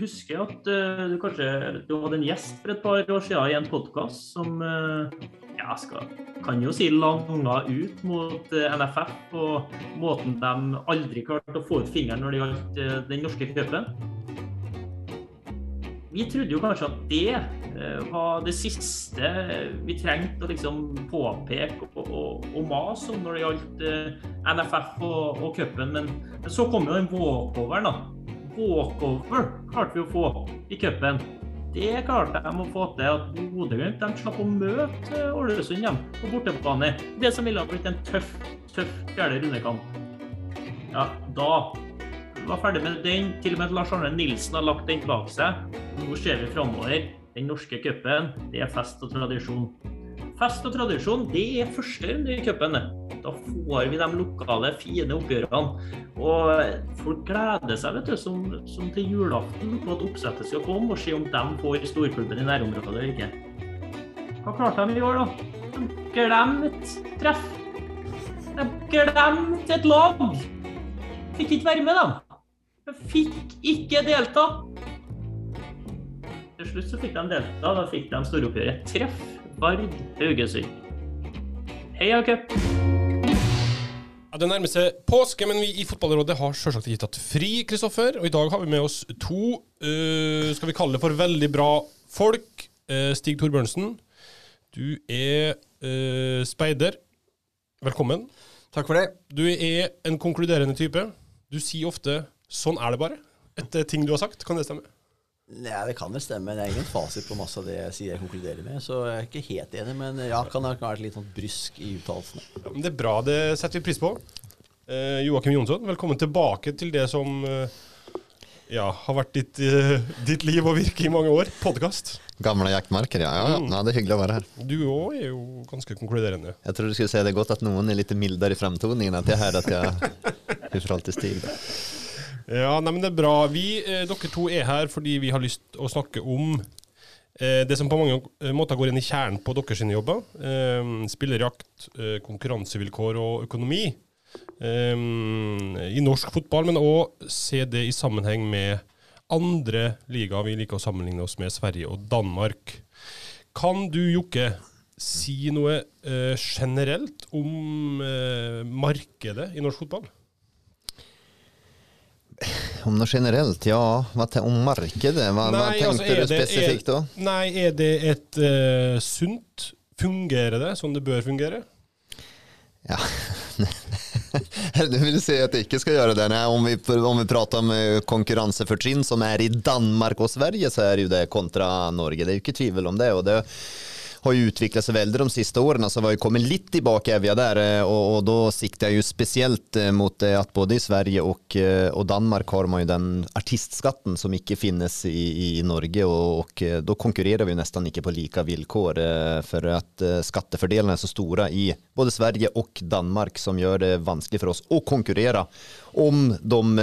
husker at uh, du kanskje du hadde en gjest for et par år siden i en podkast som uh, ja, skal, kan jo si langa ut mot uh, NFF og måten de aldri klarte å få ut fingeren når det gjaldt den norske cupen. Vi trodde jo kanskje at det var det siste vi trengte å liksom påpeke og, og, og mase om når det gjaldt NFF og, og cupen, men, men, så kom jo den walkoveren, da walkover klarte vi å få i cupen. Det klarte de å få til at Bodø-Glimt slapp å møte Ålesund hjemme på bortebane. Det som ville ha blitt en tøff, tøff fjerde rundekamp. Ja, da var ferdig med den. Til og med Lars Arne Nilsen har lagt den bak seg. Nå ser vi framover. Den norske cupen, det er fest og tradisjon. Fest og tradisjon, det er første runde i cupen. Da får vi de lokale, fine oppgjørene. Og folk gleder seg vet du, som, som til julaften på at oppsettet skal komme, og se om de får storklubben i nærområdet eller ikke. Hva klarte de i år, da? De glemte treff. De glemte et lag. Fikk ikke være med, dem. De fikk ikke delta. Til slutt så fikk de delta. Da fikk de storoppgjøret. Treff Vard Haugesund. Heia cup! Ja, det nærmer seg påske, men vi i Fotballrådet har selvsagt ikke tatt fri, Kristoffer. Og i dag har vi med oss to, uh, skal vi kalle det for veldig bra folk. Uh, Stig Torbjørnsen, du er uh, speider. Velkommen. Takk for det. Du er en konkluderende type. Du sier ofte 'sånn er det bare' etter ting du har sagt. Kan det stemme? Nei, Det kan vel stemme. Det er ingen fasit på masse av det jeg sier jeg konkluderer med. Så jeg er ikke helt enig, men ja, kan ha vært litt sånn brysk i uttalelsene. Ja, det er bra, det setter vi pris på. Eh, Joakim Jonsson, velkommen tilbake til det som eh, ja, har vært ditt, eh, ditt, liv og virke i mange år. Podkast. Gamle jaktmarker, ja. ja, ja. Nei, Det er hyggelig å være her. Du òg er jo ganske konkluderende. Jeg tror du skulle si det godt at noen er litt mildere i fremtoningen. At jeg hører at jeg i forhold til stil. Ja, nei, men det er bra. Vi, eh, dere to er her fordi vi har lyst å snakke om eh, det som på mange eh, måter går inn i kjernen på deres jobber. Eh, spillerjakt, eh, konkurransevilkår og økonomi eh, i norsk fotball, men òg se det i sammenheng med andre ligaer vi liker å sammenligne oss med, Sverige og Danmark. Kan du, Jokke, si noe generelt om markedet i norsk fotball? Om noe generelt, ja. Hva om markedet? Hva, nei, hva tenkte altså, du spesifikt da? Nei, er det et uh, sunt Fungerer det som det bør fungere? Ja Du vil si at det ikke skal gjøre det? Nei, om vi, om vi prater om eh, konkurransefortrinn som er i Danmark og Sverige, så er jo det kontra Norge. Det er jo ikke tvil om det. og det har ju utvecklat sig väldigt de siste årene, så vi har ju kommit lite i bakevja der, eh, og och då siktar jag ju speciellt eh, mot at både i Sverige og och Danmark har man jo den artistskatten som ikke finnes i, i Norge. Og och då konkurrerar vi nesten ikke på lika villkor for för att skattefordelene er så store i både Sverige og Danmark som gjør det vanskelig for oss å konkurrere om de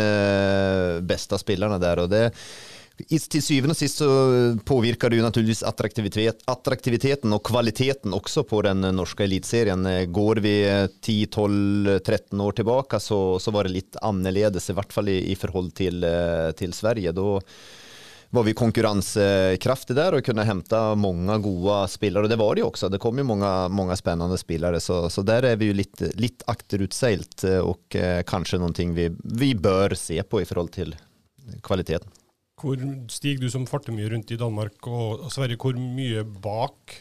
bästa spelarna där. Och det til syvende og sist så påvirker det jo naturligvis attraktivitet, attraktiviteten og kvaliteten også på den norske eliteserien. Går vi 10-12-13 år tilbake, så, så, var det litt annerledes, i hvert fall i, i forhold til, til Sverige. Da var vi konkurransekraftige der og kunne hente mange gode spillere. Og det var det jo også. Det kom jo mange, mange spennende spillere. Så, så, der er vi jo litt, litt akterutseilt, og eh, kanskje noe vi, vi bør se på i forhold til kvaliteten. Hvor stiger du som farter mye rundt i Danmark og Sverige, hvor mye bak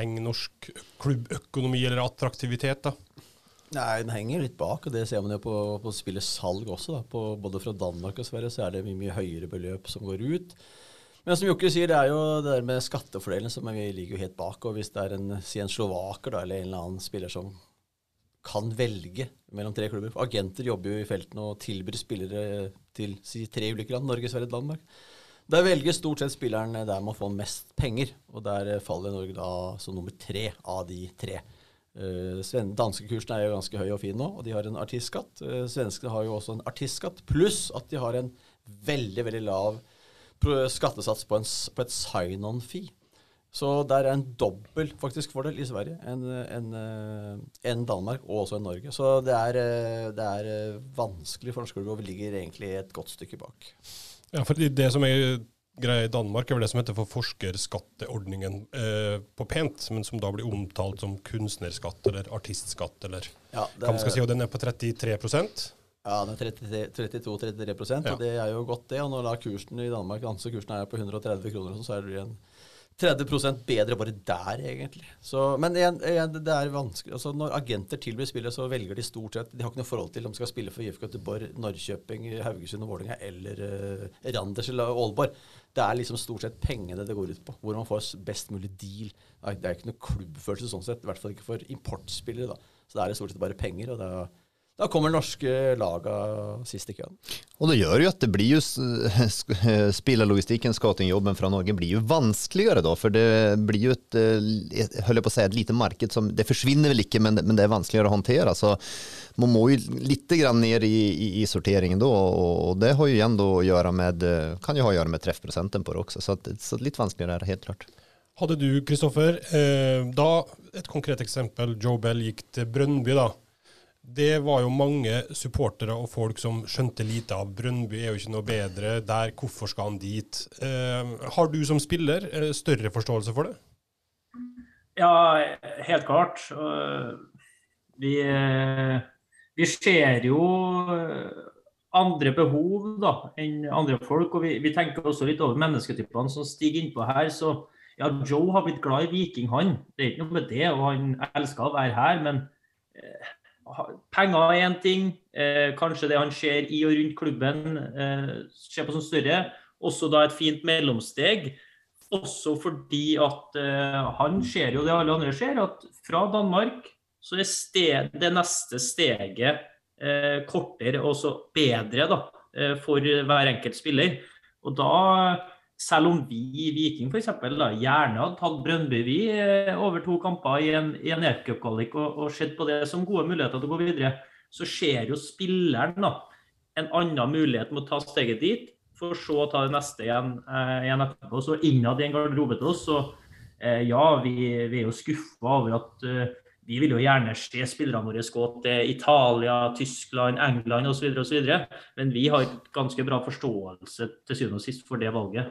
henger norsk klubbøkonomi eller attraktivitet? da? Nei, Den henger litt bak, og det ser man jo på, på spillets salg også. da. På, både fra Danmark og Sverige så er det mye, mye høyere beløp som går ut. Men som Jokke sier, det er jo det der med skattefordelene som vi ligger jo helt bak. og Hvis det er en, si en slovaker da, eller en eller annen spiller som kan velge mellom tre klubber. Agenter jobber jo i feltene og tilbyr spillere til si, tre ulike land, Norge, Sverige, Danmark. Der velger stort sett spilleren der man får mest penger, og der faller Norge da som nummer tre av de tre. Uh, Danskekursen er jo ganske høy og fin nå, og de har en artistskatt. Uh, Svenskene har jo også en artistskatt, pluss at de har en veldig, veldig lav skattesats på, en, på et sign-on-fee. Så der er en dobbel faktisk fordel i Sverige enn en, en Danmark og også enn Norge. Så det er, det er vanskelig for norske klubber og vi ligger egentlig et godt stykke bak. Ja, for det som er greia i Danmark, er vel det som heter for forskerskatteordningen eh, på pent, men som da blir omtalt som kunstnerskatt eller artistskatt, eller Ja, det hva man skal si, og den er på 33% Ja, den er 32-33 Ja. og det er jo godt, det. Og når da kursen i Danmark kursen er på 130 kroner, så er det en 30% bedre bare der, egentlig. Så, men igjen, igjen, det er vanskelig. Altså, når agenter tilbyr spillet, så velger de stort sett De har ikke noe forhold til om de skal spille for IFK Göteborg, Norrköping, Haugesund og Vålerenga eller uh, Randers eller Aalborg. Det er liksom stort sett pengene det går ut på. Hvor man får best mulig deal. Det er ikke noe klubbfølelse sånn sett. I hvert fall ikke for importspillere. da. Så da er det stort sett bare penger. og da, da kommer norske laga sist i køen. Og det gjør jo at det blir jo spillerlogistikken, sk- spelarlogistiken, scoutingjobben fra Norge blir jo vanskeligere da. For det blir jo et, jeg holder på å si, et lite marked som, det forsvinner vel ikke, men, men det er vanskeligere å håndtere. Så man må jo litt grann ned i, i, i sorteringen da, og och det har jo igjen da å gjøre med, eh, kan jo ha å gjøre med treffprosenten på det også, så, att, så litt vanskeligere er det helt klart. Hadde du, Kristoffer, eh, da et konkret eksempel, Joe Bell gikk til Brønnby, da. Det var jo mange supportere og folk som skjønte lite av Brøndby er jo ikke noe bedre der, hvorfor skal han dit? Eh, har du som spiller eh, større forståelse for det? Ja, helt klart. Vi, eh, vi ser jo eh, andre behov da, enn andre folk. Og vi, vi tenker også litt over mennesketypene som stiger innpå her. Så ja, Joe har blitt glad i Viking, han. Det er ikke noe med det, og han elsker å være her. Men penger er én ting. Eh, kanskje det han ser i og rundt klubben, eh, ser på som større. Også da et fint mellomsteg. Også fordi at eh, han ser jo det alle andre ser, at fra Danmark så er sted, det neste steget eh, kortere og så bedre da, eh, for hver enkelt spiller. Og da, selv om vi i Viking for eksempel, da, gjerne hadde tatt Brøndby vi eh, over to kamper i en, i en EF-cupkvalik og, og sett på det som gode muligheter til å gå videre, så ser jo spilleren da, en annen mulighet med å ta steget dit, for så å ta det neste igjen, eh, igjen etterpå. Så innad i en garderobe til oss, så eh, ja, vi, vi er jo skuffa over at eh, vi vil jo gjerne se spillerne våre gå til Italia, Tyskland, England osv., osv. Men vi har ganske bra forståelse til syvende og sist for det valget.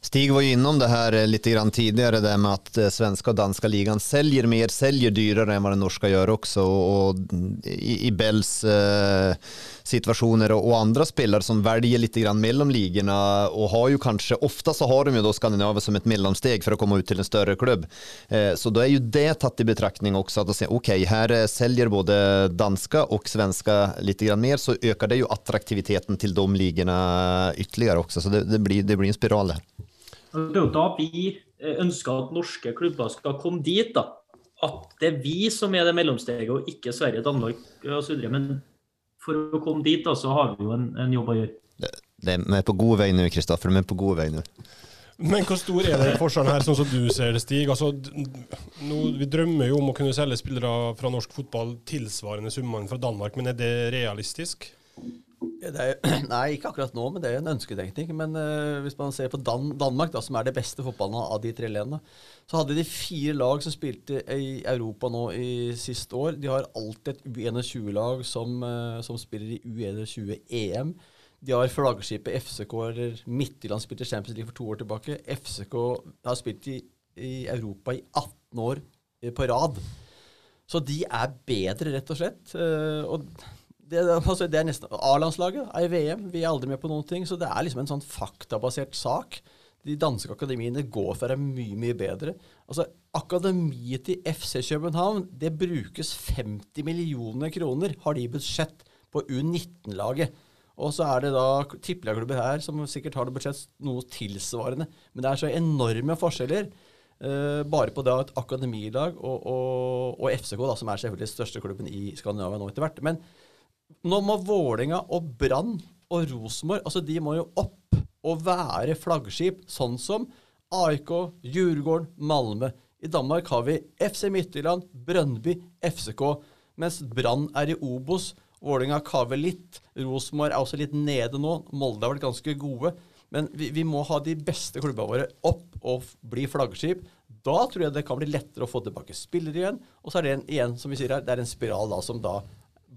Stig var ju innom det här litt lite grann tidigare, det med att svenske svenska och danska ligan säljer mer, säljer dyrare än vad den norska gör också. Och, i, i Bells eh, situationer och, och andra spelare som väljer lite grann mellan ligorna och har ju kanske, ofta så har de ju då Skandinavien som ett mellansteg för att komma ut till en större klubb. Eh, så då är ju det tagit i betraktning också att säga okej, här eh, säljer både danska och svenska lite grann mer så ökar det ju attraktiviteten till de ligorna ytterligare också. Så det, det, blir, det blir en spiral där. Og Det er jo da vi eh, ønsker at norske klubber skal komme dit. da. At det er vi som er det mellomsteget, og ikke Sverige, Danmark osv. Men for å komme dit, da, så har vi jo en, en jobb å gjøre. Det det, vi er på god vei nå, Kristoffer. Vi er på god vei nå. Men hvor stor er det forskjellen her, sånn som du ser det, Stig? Altså, nå, vi drømmer jo om å kunne selge spillere fra norsk fotball tilsvarende summene fra Danmark, men er det realistisk? Er, nei, ikke akkurat nå, men det er en ønsketenkning. Men uh, hvis man ser på Dan Danmark, da, som er det beste fotballen av de tre landene, så hadde de fire lag som spilte i Europa nå i siste år. De har alltid et U21-lag som, uh, som spiller i U21-EM. De har flaggskipet FCK, eller Midtjylland spilte Champions League for to år tilbake. FCK har spilt i, i Europa i 18 år eh, på rad. Så de er bedre, rett og slett. Uh, og det, altså, det er nesten A-landslaget er i VM. Vi er aldri med på noen ting. Så det er liksom en sånn faktabasert sak. De danske akademiene går for å være mye, mye bedre. Altså, Akademiet til FC København det brukes 50 millioner kroner, har de budsjett på U19-laget. Og så er det da tippeligaklubber her som sikkert har det budsjett noe tilsvarende. Men det er så enorme forskjeller. Uh, bare på da et akademilag og, og, og FCK, da, som er selvfølgelig største klubben i Skandinavia nå etter hvert. Men nå må Vålinga og Brann og Rosenborg altså de må jo opp og være flaggskip, sånn som AIK, Djurgården, Malmö. I Danmark har vi FC Midtjylland, Brøndby, FCK, mens Brann er i Obos. Vålinga kaver litt. Rosenborg er også litt nede nå. Molde har vært ganske gode. Men vi, vi må ha de beste klubbene våre opp og bli flaggskip. Da tror jeg det kan bli lettere å få tilbake spillere igjen. Og så er det en, igjen, som vi sier her, det er en spiral da som da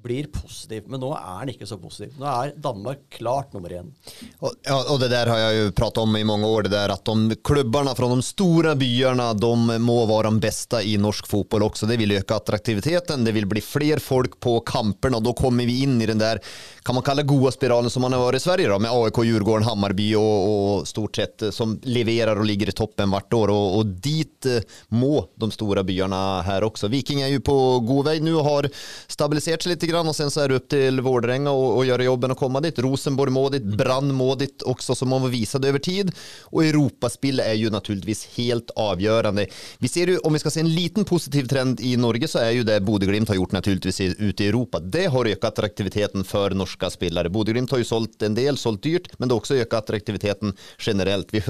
blir positiv. Men nå er han ikke så positiv. Nå er Danmark klart nummer én. Og, ja, og det der har jeg jo pratet om i mange år, det der at de klubbene fra de store byene de må være de beste i norsk fotball også. Det vil øke attraktiviteten, det vil bli flere folk på kampene, og da kommer vi inn i den der kan man kalle gode spiralen som man har vært i Sverige da, med AIK, Djurgården, Hammarby og, og stort sett eh, som leverer og ligger i toppen hvert år Og, og dit eh, må de store byene her også. Viking er jo på god vei nå og har stabilisert seg lite grann og sen så er det opp til Vårdränga å gjøre jobben og komme dit. Rosenborg må dit, Brann må dit også som man det over tid. og Europaspill er jo naturligvis helt avgjørende. Vi ser jo, om vi skal se en liten positiv trend i Norge så er jo det Bodeglimt har gjort naturligvis ute i Europa. Det har ökat attraktiviteten norske spillere. spelare. Bodeglimt har jo solgt en del, solgt dyrt, men det har også økt attraktiviteten generelt. Vi,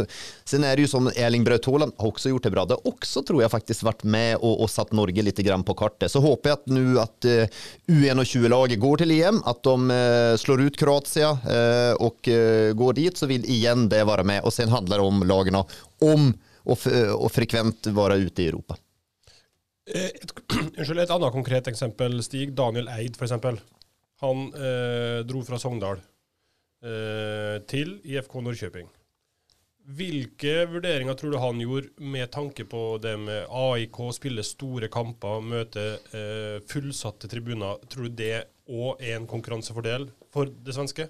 sen er det jo som Erling Braut Haaland har også gjort det bra. Det har også, tror jeg, faktisk vært med og och satt Norge litt grann på kartet. Så håper jeg att nu att eh, uh, U21 U20-laget går til EM, at de eh, slår ut Kroatia eh, og eh, går dit så vil igen det være med Og sen handler det om lagene om å frekvent være ute i Europa. Et, unnskyld, et annet konkret eksempel, Stig. Daniel Eid, f.eks. Han eh, dro fra Sogndal eh, til IFK Nordkjøping. Hvilke vurderinger tror du han gjorde med tanke på det med AIK, spille store kamper, møte eh, fullsatte tribuner? Tror du det òg er en konkurransefordel for det svenske?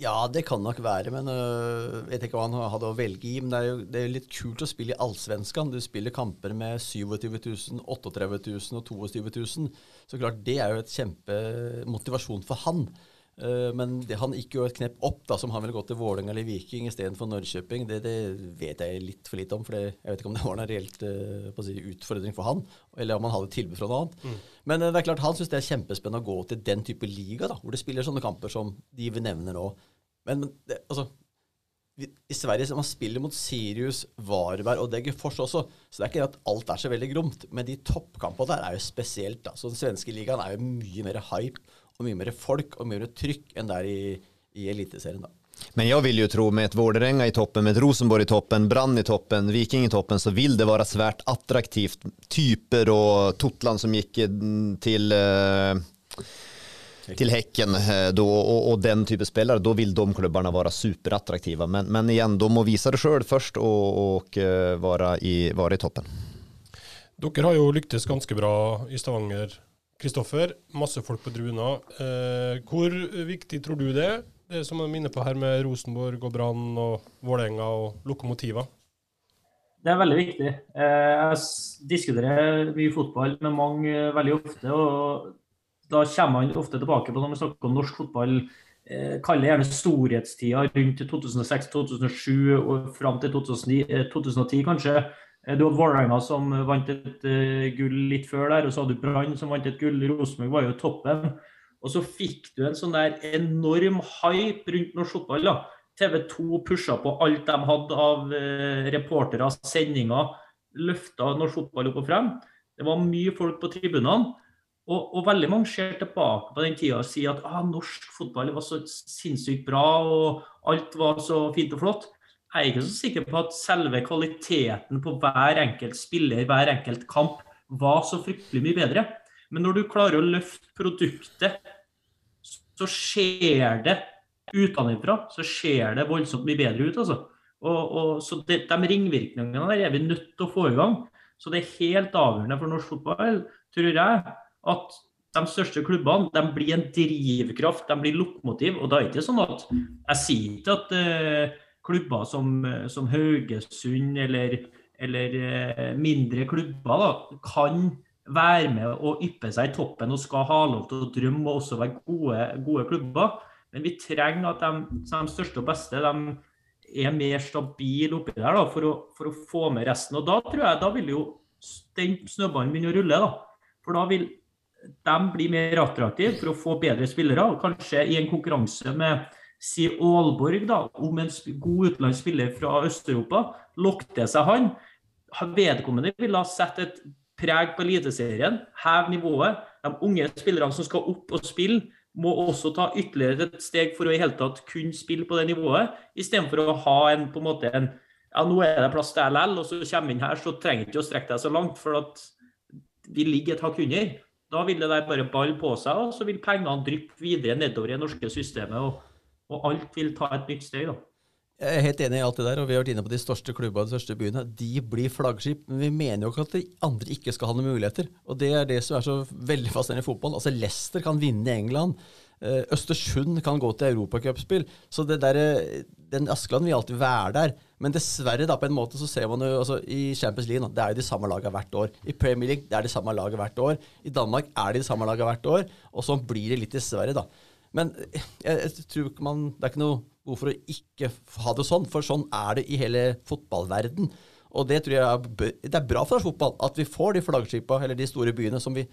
Ja, det kan nok være, men øh, vet ikke hva han hadde å velge i. Men det er jo det er litt kult å spille i Allsvenskan. Du spiller kamper med 27 000, 38 000 og 22 000. Så klart, det er jo et kjempemotivasjon for han. Eh, men det, han gikk jo et knepp opp, da, som han ville gått til Vålerenga eller Viking istedenfor Norrköping. Det, det vet jeg litt for lite om, for det, jeg vet ikke om det var en reelt uh, si, utfordring for han, eller om han hadde tilbud fra noe annet. Men uh, det er klart, han syns det er kjempespennende å gå til den type liga, da, hvor det spiller sånne kamper som de vi nevner nå. Men, men det, altså vi- i Sverige så man spiller mot Sirius, Varberg og Degerfors også, så det er ikke at alt er så veldig gromt. Men de toppkampene der er jo spesielt. da. Så Den svenske ligaen er jo mye mer hype og mye mer folk og mye mer trykk enn det er i, i Eliteserien. da. Men jag vill ju tro med ett Vålerenga i toppen, med ett Rosenborg i toppen, Brann i toppen, Viking i toppen så vill det vara svärt attraktivt. Typer och Totland som gick til till eh, till Häcken eh, då, och, och den typen av spelare, då vill de klubbarna vara superattraktiva. Men, men igen, de må visa det själv först och, och eh, vara, i, vara i toppen. Dere har jo lyktes ganske bra i Stavanger. Kristoffer, masse folk på Druna. Eh, hvor viktig tror du det er, det som er inne på her med Rosenborg og Brann og Vålerenga og lokomotiver? Det er veldig viktig. Eh, Jeg diskuterer mye fotball med mange eh, veldig ofte. og Da kommer man ofte tilbake på når vi snakker om norsk fotball. eh, Kaller gjerne storhetstida rundt 2006-2007 og fram til 2009, eh, 2010, kanskje. Eh, Du hadde Vålerenga som vant et eh, gull litt før der, og så hadde du Brann som vant et gull. Rosenborg var jo toppen. Og så fikk du en sånn der enorm hype rundt norsk fotball. da. TV 2 pusha på alt de hadde av eh, reportere, sendinger. Løfta norsk fotball opp og frem. Det var mye folk på tribunene. Og, og veldig mange ser tilbake på den tida og sier at ah, norsk fotball var så sinnssykt bra, og alt var så fint og flott. Jeg er ikke så sikker på at selve kvaliteten på hver enkelt spiller, hver enkelt kamp, var så fryktelig mye bedre. Men når du klarer å løfte produktet, så ser det utenfra så ser det voldsomt mye bedre ut. altså. Og, og, så det, De ringvirkningene der er vi nødt til å få i gang. Så det er helt avgjørende for norsk fotball, tror jeg, at de største klubbene de blir en drivkraft, de blir lokomotiv. Og da er det ikke sånn at Jeg sier ikke at eh, klubber som, som Haugesund eller, eller eh, mindre klubber da, kan være med og yppe seg i toppen og skal ha lov til å drømme og også være gode, gode klubber. Men vi trenger at de, de største og beste de er mer stabile oppi der da, for, å, for å få med resten. Og da tror jeg da vil jo den snøballen begynne å rulle. da. For da vil de bli mer attraktive for å få bedre spillere. Kanskje i en konkurranse med si Aalborg da, om en god utenlandsk spiller fra Øst-Europa. Lokk seg han. Vedkommende vil ha sett et preg på Eliteserien, heve nivået. De unge spillerne som skal opp og spille, må også ta ytterligere et steg for å i hele tatt kunne spille på det nivået, istedenfor å ha en på en måte en ja, nå er det plass til LL, og så kommer vi inn her, så trenger du ikke å strekke deg så langt, for at vi ligger et hakk under. Da vil det der bare balle på seg, og så vil pengene dryppe videre nedover i det norske systemet. Og, og alt vil ta et nytt steg. da. Jeg er helt enig i alt det der, og vi har vært inne på de største klubbene de største byene. De blir flaggskip, men vi mener jo ikke at de andre ikke skal ha noen muligheter. Og det er det som er så veldig fascinerende i fotball. Altså Leicester kan vinne i England. Eh, Østersund kan gå til europacupspill. Så det der, eh, den Askeland vil alltid være der. Men dessverre, da, på en måte, så ser man jo altså, i Champions League det er jo de samme lagene hvert år. I Premier League det er de samme lagene hvert år. I Danmark er de de samme lagene hvert år. Og sånn blir det litt dessverre, da. Men jeg, jeg tror ikke man Det er ikke noe behov for å ikke ha det sånn, for sånn er det i hele fotballverden. Og det tror jeg er, det er bra for norsk fotball, at vi får de flaggskipa, eller de store byene, som vi,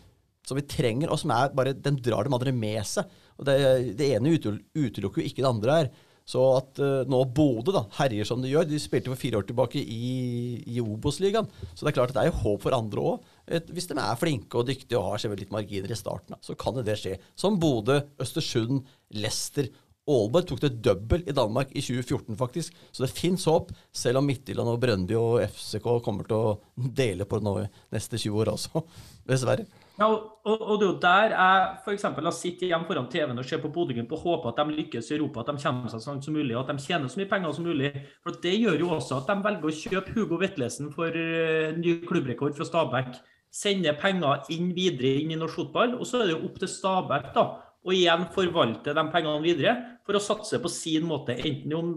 som vi trenger, og som er bare den drar dem andre med seg. Og det, det ene utelukker jo ikke det andre her. Så at uh, nå Bodø herjer som de gjør De spilte for fire år tilbake i, i Obos-ligaen. Så det er klart at det er jo håp for andre òg. Hvis de er flinke og dyktige og har seg litt marginer i starten, da, så kan det skje. Som Bodø, Østersund, Leicester. Aalborg tok det double i Danmark i 2014, faktisk. Så det fins håp, selv om Midtjylland og Brøndby og FCK kommer til å dele på det nå neste 20 år også. Dessverre. Ja, og, og det er jo der jeg for eksempel, har sittet hjemme foran TV-en og ser på Bodø-Glimt og håper at de lykkes i Europa, at de kommer seg så langt som mulig, og at de tjener så mye penger som mulig. For Det gjør jo også at de velger å kjøpe Hugo Vetlesen for uh, ny klubbrekord fra Stabæk. Sende penger inn videre inn i norsk fotball, og så er det jo opp til Stabæk da, å igjen forvalte de pengene videre for å satse på sin måte, enten om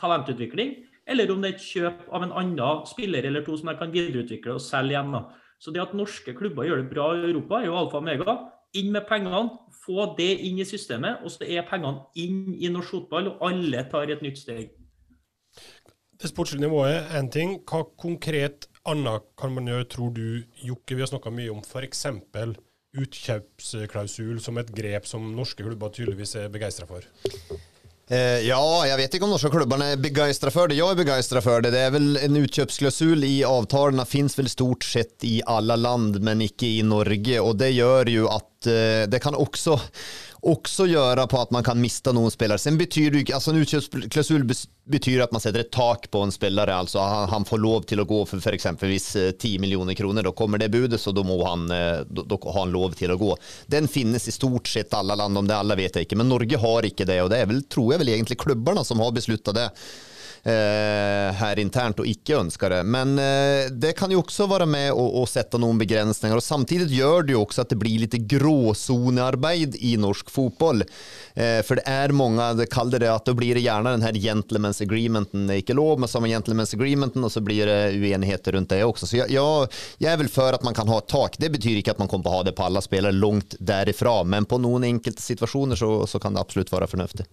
talentutvikling, eller om det er et kjøp av en annen spiller eller to som de kan videreutvikle og selge igjen. da. Så det at norske klubber gjør det bra i Europa, er jo alfa og omega. Inn med pengene, få det inn i systemet, og så er pengene inn i norsk fotball, og alle tar et nytt steg. Det sportslige nivået er én ting. Hva konkret annet kan man gjøre, tror du, Jokke? Vi har snakka mye om f.eks. utkjøpsklausul som et grep som norske klubber tydeligvis er begeistra for. Eh, ja, jeg vet ikke om norske klubbarna er begeistra for det. Jeg er begeistra for det. Det er vel en utkjøpsklausul i avtalen Fins vel stort sett i alle land, men ikke i Norge. Og det gjør jo eh, det kan også, også gjøre på at man kan miste noen spillere. Sen betyr, ju, altså en utkjøpsklausul betyr at man setter et tak på en spiller. altså han, han får lov til å gå for f.eks. exempelvis eh, 10 millioner kroner. Da kommer det budet så da han, eh, har han lov til å gå. Den finnes i stort sett alle land, om det alle vet jeg ikke. Men Norge har ikke det og det er vel, tror jeg vel egentlig klubbene som har besluttet det eh, her internt og ikke ønsker det. Men eh, det kan jo også være med å, å sette noen begrensninger. og Samtidig gjør det jo også at det blir litt gråsonearbeid i norsk fotball. Eh, for det er mange, det kaller det at da blir det gjerne den her gentleman's agreementen. Det er ikke lov med samme gentleman's agreementen, og så blir det uenigheter rundt det også. Så jeg, jeg, jeg er vel for at man kan ha et tak. Det betyr ikke at man kommer til å ha det på alle spillere langt derifra, men på noen enkelte situasjoner så, så kan det absolutt være fornuftig.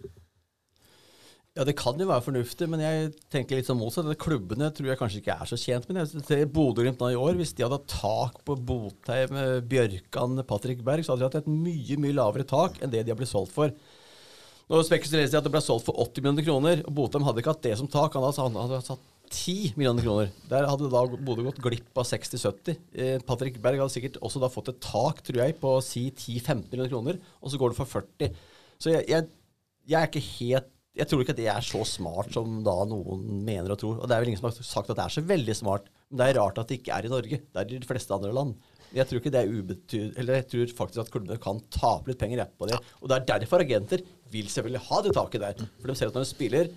Ja, det kan jo være fornuftig, men jeg tenker litt sånn motsatt. At Klubbene tror jeg kanskje ikke er så tjent med det. Bodø-Glimt nå i år, hvis de hadde hatt tak på Botheim, eh, Bjørkan, Patrick Berg, så hadde de hatt et mye mye lavere tak enn det de har blitt solgt for. Nå spekuleres det at det ble solgt for 80 millioner kroner, og Botheim hadde ikke hatt det som tak. Han hadde, han hadde satt 10 millioner kroner. Der hadde da Bodø gått glipp av 60-70. Eh, Patrick Berg hadde sikkert også da fått et tak, tror jeg, på si 10-15 millioner kroner, og så går det for 40. Så jeg, jeg, jeg er ikke helt jeg tror ikke at det er så smart som da noen mener og tror. Og det er vel ingen som har sagt at det er så veldig smart. Men det er rart at det ikke er i Norge. Det er i de fleste andre land. Jeg tror er. Eller jeg tror faktisk at klubbene kan tape litt penger på det. Og det er derfor agenter vil selvfølgelig ha det taket der. For de ser at når de spiller,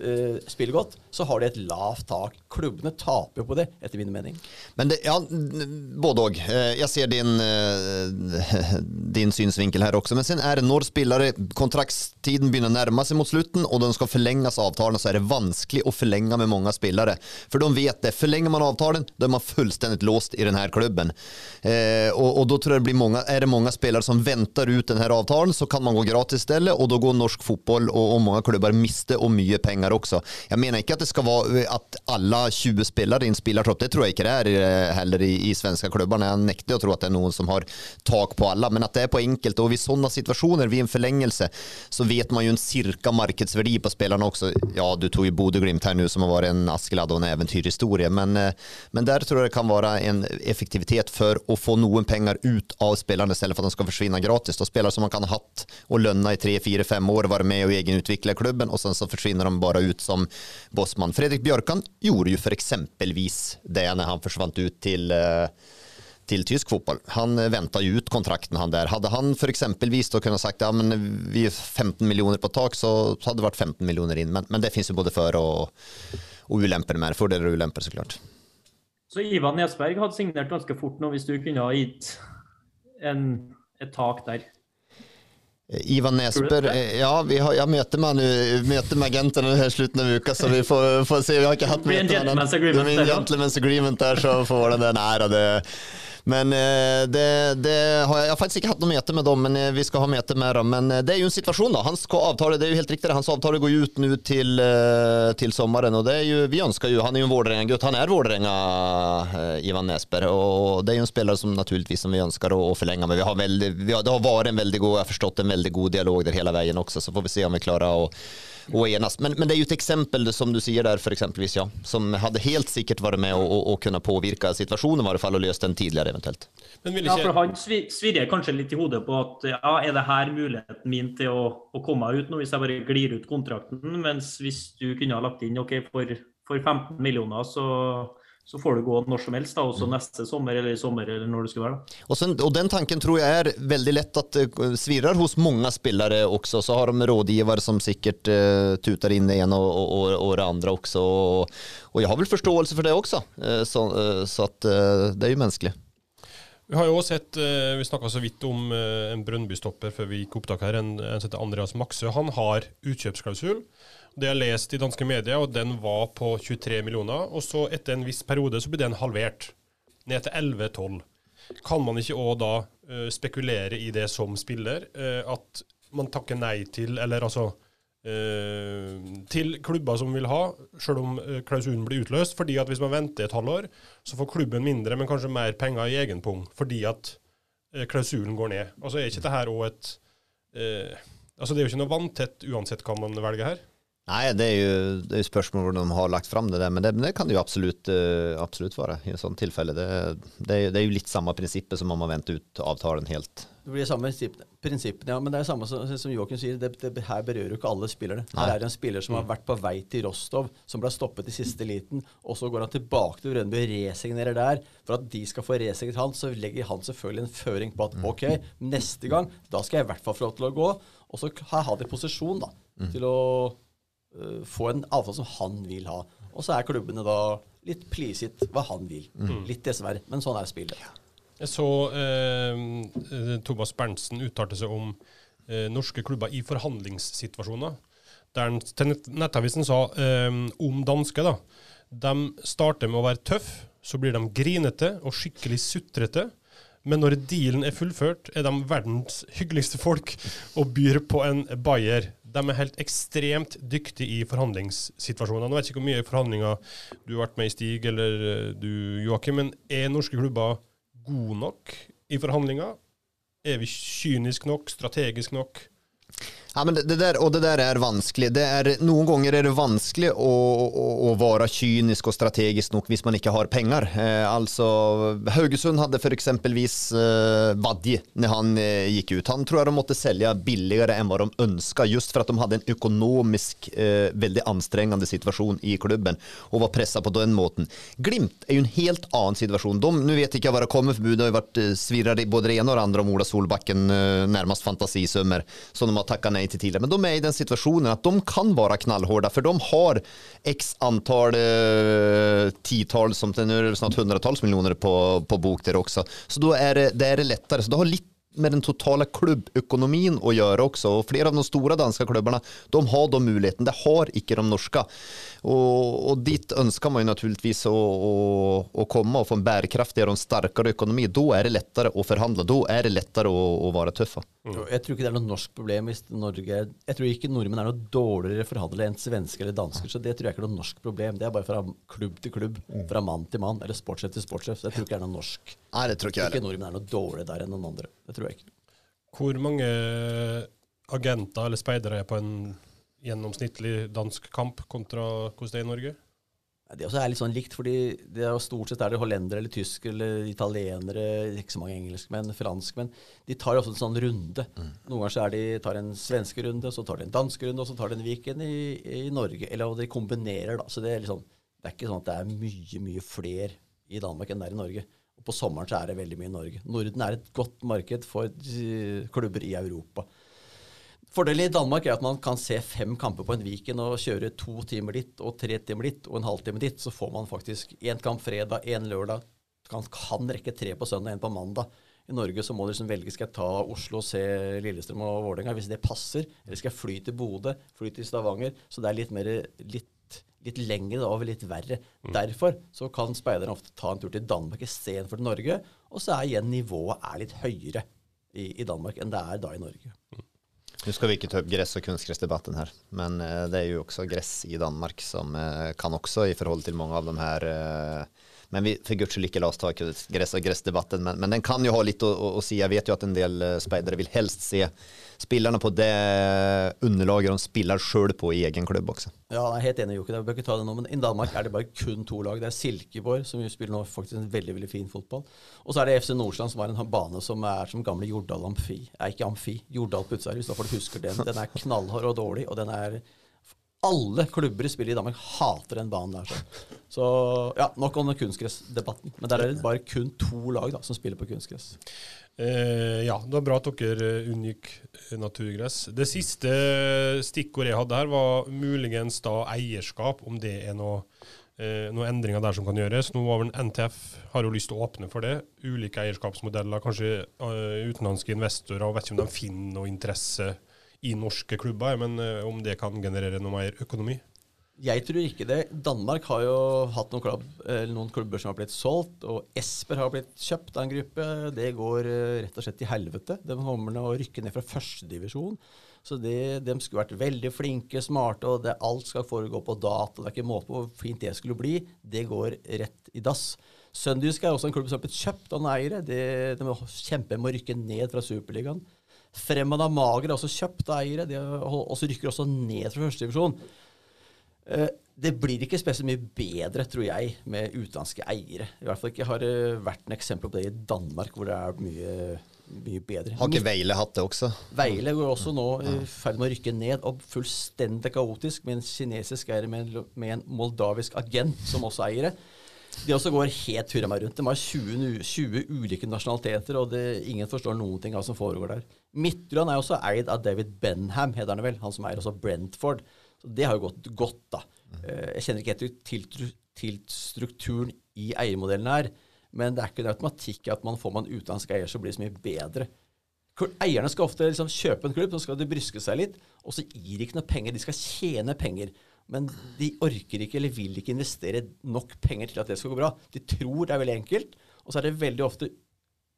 eh, spiller godt, så har de et lavt tak. Klubbene taper jo på det, etter min mening. Men det, ja, både og. Eh, Jeg ser din, eh, din synsvinkel her også. Men sen er det når spillere kontraktstiden begynner å nærme seg mot slutten, og de skal forlenges avtalen, så er det vanskelig å forlenge med mange spillere. For de vet det. Forlenger man avtalen, da er man fullstendig låst i denne klubben. Og, og da tror jeg det blir mange, er det mange spillere som venter ut denne avtalen, så kan man gå gratis stedet, og da går norsk fotball og, og mange klubber mister og mye penger også. Jeg mener ikke at det skal være at alle 20 spillere i en spillertropp, det tror jeg ikke det er eh, heller i, i svenske klubber. Jeg nekter å tro at det er noen som har tak på alle, men at det er på enkelte. Og i sånne situasjoner, ved en forlengelse, så vet man jo en cirka markedsverdi på spillerne også. Ja, du tog jo Bodø-Glimt her nå, som har vært en Askeladd og en eventyrhistorie, men, eh, men der tror jeg det kan være en effektivitet for å få noen penger ut av spillerne, istället stedet for at de skal forsvinne gratis. Og spillere som man kan ha hatt og lønne i tre, fire, fem år, være med og egenutvikle klubben, og sen så forsvinner de bare ut som bossmann. Fredrik Bjørkan gjorde jo for eksempelvis det når han forsvant ut til eh, till tysk fotboll. Han eh, väntar ju ut kontrakten han där. Hade han för exempelvis sagt ja men vi är 15 miljoner på tak så hade det varit 15 miljoner in. Men, men det finns ju både för och, och ulemper med. Fördelar och ulemper såklart. Så Ivan Nesberg hadde signert ganske fort nå, hvis du kunne ha gitt en, et tak der? Ivan Nesper, eh, ja vi har, jeg møter med, nu, møter med agenten her slutten av uka, så vi får, får se. Vi har ikke hatt møte med ham. Det blir en gentleman's agreement der, så får den er. Og Det. Men eh, det, det har jeg, jeg har faktisk ikke hatt noe møte med dem, men eh, vi skal ha møte med dem. Men eh, det er jo en situasjon, da. Hans avtale, det er jo helt riktig, hans avtale går jo ut nå til, til sommeren. Og det er jo, vi ønsker jo, han er jo en Vålerenga-gutt. Han er Vålerenga, Ivan Nesper. Og det er jo en spiller som naturligvis som vi ønsker å, å forlenge med. Vi har veldig, vi har, det har vært en veldig god, jeg har forstått en veldig god dialog der hele veien også, så får vi se om vi klarer å å enas. Men, men det er jo et eksempel, som du sier der, for eksempelvis, ja, som hadde helt sikkert vært med å, och, och kunne påvirke situasjonen, i hvert fall, og löst den tidligere, eventuelt. Men vil Ja, for han svi- svirrer kanskje litt i hodet på at ja, er det her muligheten min til å, å komme meg ut nå, hvis jeg bare glir ut kontrakten? Mens hvis du kunne ha lagt inn OK, for, for 15 millioner, så, så får du gå når som helst, da, også neste sommer eller i sommer eller når det skulle være. da. Og, sen, og, den tanken tror jeg er veldig lett at uh, svirrer hos mange spillere også. Så har de rådgivere som sikkert uh, tuter inn det ene og, og, och, och det andre også. Og, jeg jag har vel forståelse for det også, Uh, så, uh, så at, uh, det er jo menneskelig. Vi har jo også sett, eh, vi snakka så vidt om eh, en Brønnby-stopper før vi gikk opptak her, en, en som heter Andreas Maxø. Han har utkjøpsklausul. Det jeg har lest i danske medier, og den var på 23 millioner. Og så etter en viss periode så blir den halvert, ned til 11-12. Kan man ikke òg da uh, spekulere i det som spiller, uh, at man takker nei til, eller altså uh, til klubber som vil ha, selv om klausulen blir utløst. fordi at hvis man venter et halvår, så får klubben mindre, men kanskje mer penger i egen pung, fordi at klausulen går ned. Altså er ikke det her òg et Altså Det er jo ikke noe vanntett uansett hva man velger her. Nej, det er jo det er ju spörsmål hvor de har lagt fram det der, men det, men det kan det jo absolutt, absolutt være i en sånn tilfelle. Det, det, är- det er jo litt samme prinsippet som om man venter ut avtalen helt. Det blir samme prinsipp- prinsippene, ja. Men det er samme som, som Joakim sier, det, det, her berører jo ikke alle spillerne. Her er det en spiller som har vært på vei til Rostov, som ble stoppet i siste liten, og så går han tilbake til Brøndby og resignerer der. For at de skal få resignert han, så legger han selvfølgelig en føring på at ok, neste gang, da skal jeg i hvert fall få lov til å gå. Og så har de posisjon da, til å få en avtale som han vil ha. Og så er klubbene da litt prisgitt hva han vil. Litt dessverre, men sånn er spillet. Jeg så eh, eh, Thomas Berntsen uttalte seg om eh, norske klubber i forhandlingssituasjoner. Der han til Nettavisen sa eh, om danske, da. De starter med å være tøff, så blir de grinete og skikkelig sutrete. Men når dealen er fullført, er de verdens hyggeligste folk og byr på en bayer. De er helt ekstremt dyktige i forhandlingssituasjoner. Nå vet jeg ikke hvor mye forhandlinger du har vært med i, Stig, eller eh, du, Joakim, men er norske klubber gode nok i forhandlinger? Er vi kynisk nok, strategisk nok? Ja, men det, det der, og det der er vanskelig. Er, noen ganger er det vanskelig å, å, å være kynisk og strategisk nok hvis man ikke har penger. Eh, altså, Haugesund hadde for eksempelvis eh, Vadje når han eh, gikk ut. Han tror jeg de måtte selge billigere enn hva de ønsket, just for at de hadde en økonomisk eh, veldig anstrengende situasjon i klubben og var presset på den måten. Glimt er jo en helt annen situasjon. Nå vet ikke jeg hva det kommer for det har jo vært eh, svirret i både det ene og det andre om Ola Solbakken, eh, nærmest fantasisummer som de har takket nei til tidligere. Men de er i den situasjonen at de kan være knallhårda, for de har x antall eh, tiotal, som nu er det snart hundratals millioner på, på bok der også. Så da er det, det är det lettere. Så det har litt med den totala klubbøkonomien å gjøre også. Og flere av de store danske klubbene de har de muligheten. Det har ikke de norske. Og, og dit ønsker man jo naturligvis å, å, å komme og få en bærekraftigere og en sterkere økonomi. Da er det lettere å forhandle. Da er det lettere å, å være tøff. Og Jeg tror ikke det er noe norsk problem hvis Norge Jeg tror ikke nordmenn er noe dårligere forhandlere enn svensker eller dansker, så det tror jeg ikke er noe norsk problem. Det er bare fra klubb til klubb, fra mann til mann, eller sportssjef til sportssjef. Så jeg tror ikke det er noe norsk. Nei, det tror ikke jeg Ikke nordmenn er noe dårligere der enn noen andre. Det tror jeg ikke. Hvor mange agenter eller speidere er på en gjennomsnittlig dansk kamp kontra hvordan det er i Norge? Det også er litt sånn likt, fordi det er jo stort sett er det hollendere eller tyskere eller italienere, ikke så mange engelskmenn, franskmenn. De tar jo også en sånn runde. Noen ganger så er de, tar en svenske runde, så tar de en dansk runde, og så tar de en Viken i, i Norge. Eller og de kombinerer, da. Så det er liksom Det er ikke sånn at det er mye, mye flere i Danmark enn det er i Norge. Og på sommeren så er det veldig mye i Norge. Norden er et godt marked for eh, klubber i Europa. Fordelen i Danmark er at man kan se fem kamper på en Viken og kjøre to timer dit og tre timer dit og en halvtime dit. Så får man faktisk én kamp fredag, én lørdag. Man kan rekke tre på søndag, én på mandag. I Norge så må du liksom velge skal jeg ta Oslo se Lillestrøm og Vålerenga hvis det passer. Eller skal jeg fly til Bodø, fly til Stavanger. Så det er litt mer litt, litt lengre og litt verre. Mm. Derfor så kan speiderne ofte ta en tur til Danmark istedenfor til Norge. Og så er igjen nivået er litt høyere i, i Danmark enn det er da i Norge. Mm. Nu ska vi ikke ta upp gress och kunstgräsdebatten här, men eh, det är ju också gress i Danmark som eh, kan också i förhållande till många av de här eh, men vi för guds ikke la oss ta gress- og gressdebatten, men, men den kan jo ha litt å, si. Jeg vet jo at en del uh, speidere vil helst se spillerne på det underlaget de spiller sjøl på i egen klubb også. Ja, jeg er helt enig, Jokke. Vi bør ikke ta det nå, men I Danmark er det bare kun to lag. Det er Silkeborg, som spiller nå faktisk en veldig veldig fin fotball. Og så er det FC Nordsjælland, som har en bane som er som gamle Jordal Amfi. Er ikke Amfi, Jordal Putzar, hvis du husker den. Den er knallhard og dårlig, og den er alle klubber i spillet i Danmark hater den banen der. Så, ja, nok om kunstgressdebatten. Men der er det bare kun to lag da, som spiller på kunstgress. Eh, ja, det var bra at dere eh, unngikk eh, naturgress. Det siste stikkordet jeg hadde her, var muligens da eierskap, om det er noe, eh, noen endringer der som kan gjøres. Nå var vel NTF har jo lyst til å åpne for det. Ulike eierskapsmodeller, kanskje utenlandske investorer. og Vet ikke om de finner noe interesse i norske klubber, men eh, om det kan generere noe mer økonomi? Jeg tror ikke det. Danmark har jo hatt noen, klubb, noen, klubber som har blitt solgt, og Esper har blitt kjøpt av en gruppe. Det går eh, rett og slett til helvete. De kommer å rykke ned fra førstedivisjon. Så det, de skulle vært veldig flinke, smarte, og det, alt skal foregå på data. Det er ikke måte på hvor fint det skulle bli. Det går rett i dass. Sønderjysk er også en klubb som har blitt kjøpt av noen eiere. Det, de kjemper med å rykke ned fra Superligaen. Fremad av Mager er også kjøpt av eiere. De også rykker også ned fra førstedivisjon. Eh, det blir ikke spesielt mye bedre, tror jeg, med utenlandske eiere. I hvert fall ikke har det vært en eksempel på det i Danmark, hvor det er mye, mye bedre. Har ikke Veile hatt det også? Veile går også nå i ferd med å rykke ned, og fullstendig kaotisk, med en kinesisk eier med en, med en moldavisk agent som også eiere. De også går helt hurra meg rundt. De har 20, 20 ulike nasjonaliteter, og det, ingen forstår noen ting av hva som foregår der. Midtjylland er også eid av David Benham, heter han vel. Han som eier også Brentford. Så det har jo gått godt, da. Eh, jeg kjenner ikke helt til, til strukturen i eiermodellen her, men det er ikke en automatikk at man får man utenlandsk eier, så blir det så mye bedre. Eierne skal ofte liksom kjøpe en klubb, så skal de bryske seg litt, og så gir de ikke noe penger. De skal tjene penger. Men de orker ikke eller vil ikke investere nok penger til at det skal gå bra. De tror det er veldig enkelt, og så er det veldig ofte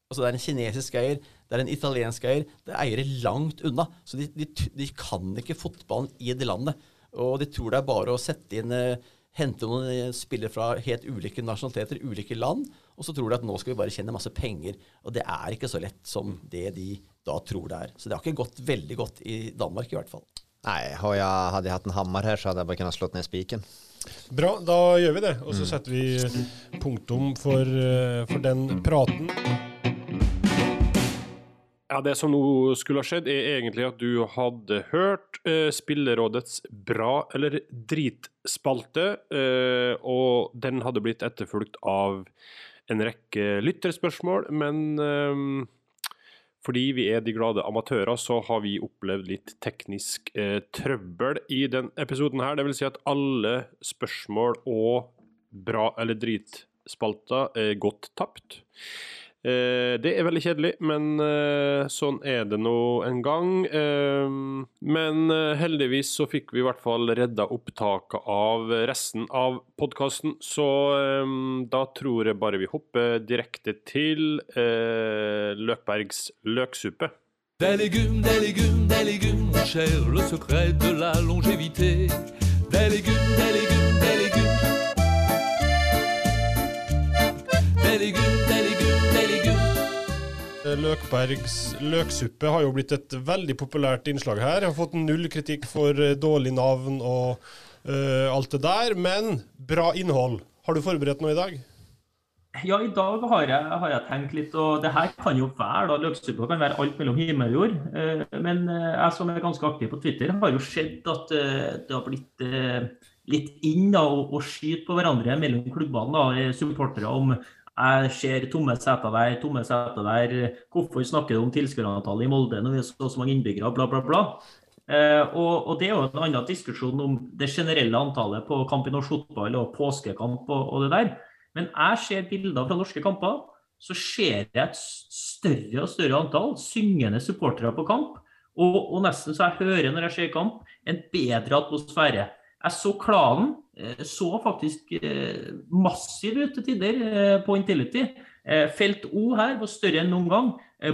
Altså Det er en kinesisk eier, det er en italiensk eier. Det er eiere langt unna. Så de, de, de, kan ikke fotballen i det landet. Og de tror det er bare å sette inn eh, Hente noen eh, spillere fra helt ulike nasjonaliteter, ulike land, og så tror de at nå skal vi bare tjene masse penger. Og det er ikke så lett som det de da tror det er. Så det har ikke gått veldig godt i Danmark, i hvert fall. Nei, hadde jeg hatt en hammer her, så hadde jeg bare kunnet slått ned spiken. Bra, da gjør vi det. Og så mm. setter vi punktum for, eh, for, den praten. Ja, Det som nå skulle ha skjedd, er egentlig at du hadde hørt eh, Spillerådets bra eller dritspalte, eh, og den hadde blitt etterfulgt av en rekke lytterspørsmål, men uh, fordi vi er de glade amatører, så har vi opplevd litt teknisk eh, trøbbel i den episoden her. Det vil si at alle spørsmål og bra eller dritspalter er godt tapt. Eh, det er veldig kjedelig, men eh, sånn er det nå en gang. Eh, men heldigvis så fikk vi i hvert fall redda opptaket av resten av podkasten, så da tror jeg bare vi hopper direkte til Løkbergs løksuppe. Des légumes, des légumes, des légumes, cher, le secret de la longévité. Des légumes, des légumes. Løkbergs løksuppe har jo blitt et veldig populært innslag her. Jeg har fått null kritikk for eh, dårlig navn og uh, alt det der, men bra innhold. Har du forberedt noe i dag? Ja, i dag har jeg, har jeg tenkt litt, og det her kan jo være da, løksuppe kan være alt mellom himmel og jord. Uh, men jeg som er ganske aktiv på Twitter, har jo sett at det har blitt litt inn da, å skyte på hverandre mellom klubbene, da, supportere, om Jeg ser tomme seter der, tomme seter der. Hvorfor snakker du om tilskuerantallet i Molde når vi har så mange innbyggere? Bla, bla, bla. Eh, og, og, Det er jo en annen diskusjon om det generelle antallet på kamp i norsk fotball og påskekamp og, og det der. Men jeg ser bilder fra norske kamper, så ser jeg et større og større antall syngende supportere på kamp. Og, og, nesten så jeg hører når jeg ser kamp, en bedre atmosfære. Jeg så klanen. Eh, så faktisk eh, massiv ut til tider eh, på Intility. Felt O her var større enn noen gang.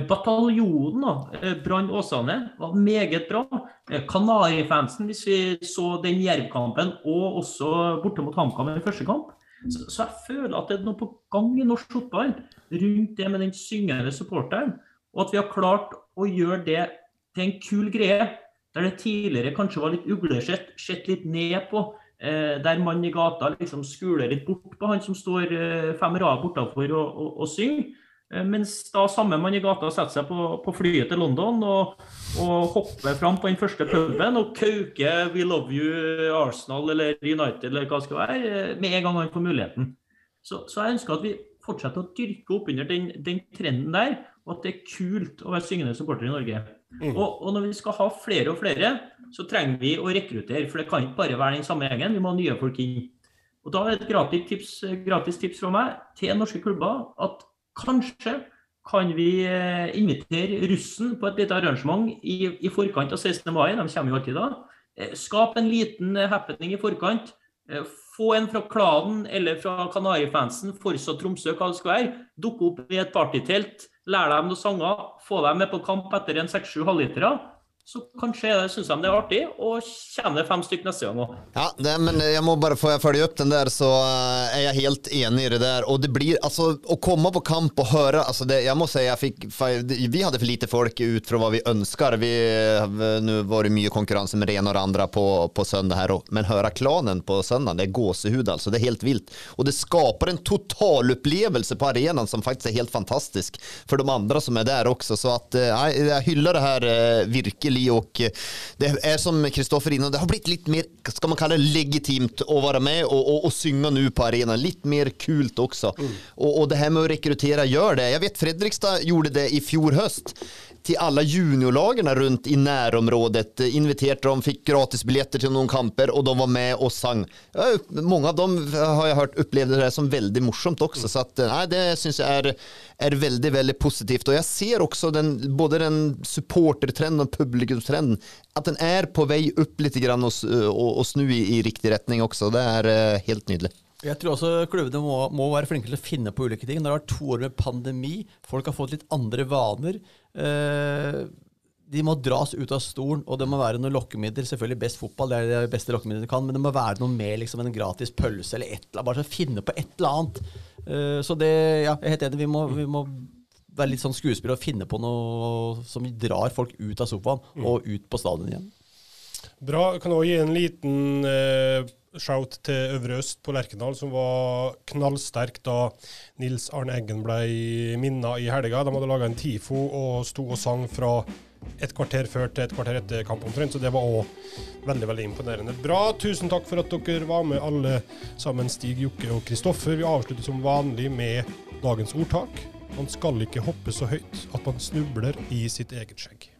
Bataljonen Brann Åsane var meget bra. Kanarifansen, hvis vi så den Jerv-kampen, og også borte mot HamKam i første kamp. Så, jeg føler at det er noe på gang i norsk fotball rundt det med den syngende supporteren. Og at vi har klart å gjøre det til en kul greie. Der det tidligere kanskje var litt uglesett, sett litt ned på. Eh, der mann i gata liksom skuler litt bort på han som står eh, fem rader bortafor og, og, og synger. Eh, mens da samme mann i gata setter seg på, på flyet til London og, og, hopper fram på den første puben og kauker 'We love you Arsenal' eller United eller hva det skal være, med en gang han får muligheten. Så, så jeg ønsker at vi fortsetter å dyrke opp under den, den trenden der, og at det er kult å være syngende supporter i Norge. Mm. Og, og, når vi skal ha flere og flere, så trenger vi å rekruttere. For det kan ikke bare være den samme gjengen, vi må ha nye folk inn. Og Da er et gratis tips, gratis tips fra meg til norske klubber at kanskje kan vi eh, invitere russen på et lite arrangement i, i forkant av 16. mai. De kommer jo alltid da. Eh, skap en liten happening i forkant. Få en fra klanen eller fra Kanarifansen, Forsa Tromsø, hva det skal være. Dukke opp i et partytelt lære dem noen sanger, få dem med på kamp etter en seks-sju halvlitere. Så kanskje syns de det er artig, og kommer det fem stykker neste gang òg. Ja, det, men jeg må bare få følge opp den der, så eh, er jeg helt enig i det der. Og det blir altså Å komme på kamp og høre altså det, Jeg må si jeg fikk Vi hadde for lite folk ut fra hva vi ønsker. Vi, har nå var det mye konkurranse med det ene og det andre på, på søndag her, men høre klanen på søndag, det er gåsehud, altså. Det er helt vilt. Og det skaper en totalopplevelse på arenaen som faktisk er helt fantastisk for de andre som er der også. Så at, eh, jeg, jeg hyller det her virkelig virkelig. Och eh, det er som Kristoffer innan, det har blitt litt mer, skal man kalle det legitimt å være med og, og, og synge nå på arenan. Litt mer kult også. Mm. Og, og, det her med å rekruttere gjør det. Jeg vet Fredrikstad gjorde det i fjor høst til alle juniorlagene rundt i nærområdet. Inviterte dem, fikk gratisbilletter til noen kamper, og de var med og sang. Mange av dem har jeg hørt opplevde det som veldig morsomt også, så at, nei, det syns jeg er, er, veldig veldig positivt. Og jeg ser også den, både den supportertrenden og publikumstrenden, at den er på vei opp litt grann og, og, og snu i, i, riktig retning også. Det er uh, helt nydelig. Jeg tror også klubbene må, må, være flinke til å finne på ulike ting. Når det har to år med pandemi, folk har fått litt andre vaner. Eh, de må dras ut av stolen, og det må være noe lokkemiddel. Selvfølgelig best fotball, det er det beste lokkemiddelet du kan, men det må være noe mer liksom en gratis pølse eller et eller annet. Bare så finne på et eller annet. Eh, så det, ja, jeg er helt enig. Vi må, vi må være litt sånn skuespiller og finne på noe som drar folk ut av sofaen og ut på stadion igjen. Bra. Kan også gi en liten eh shout til Øvre Øst på Lerkendal, som var knallsterk da Nils Arne Eggen ble minna i helga. De hadde laga en TIFO og sto og sang fra et kvarter før til et kvarter etter kamp omtrent, så det var òg veldig veldig imponerende. Bra. Tusen takk for at dere var med, alle sammen, Stig, Jokke og Kristoffer. Vi avslutter som vanlig med dagens ordtak. Man skal ikke hoppe så høyt at man snubler i sitt eget skjegg.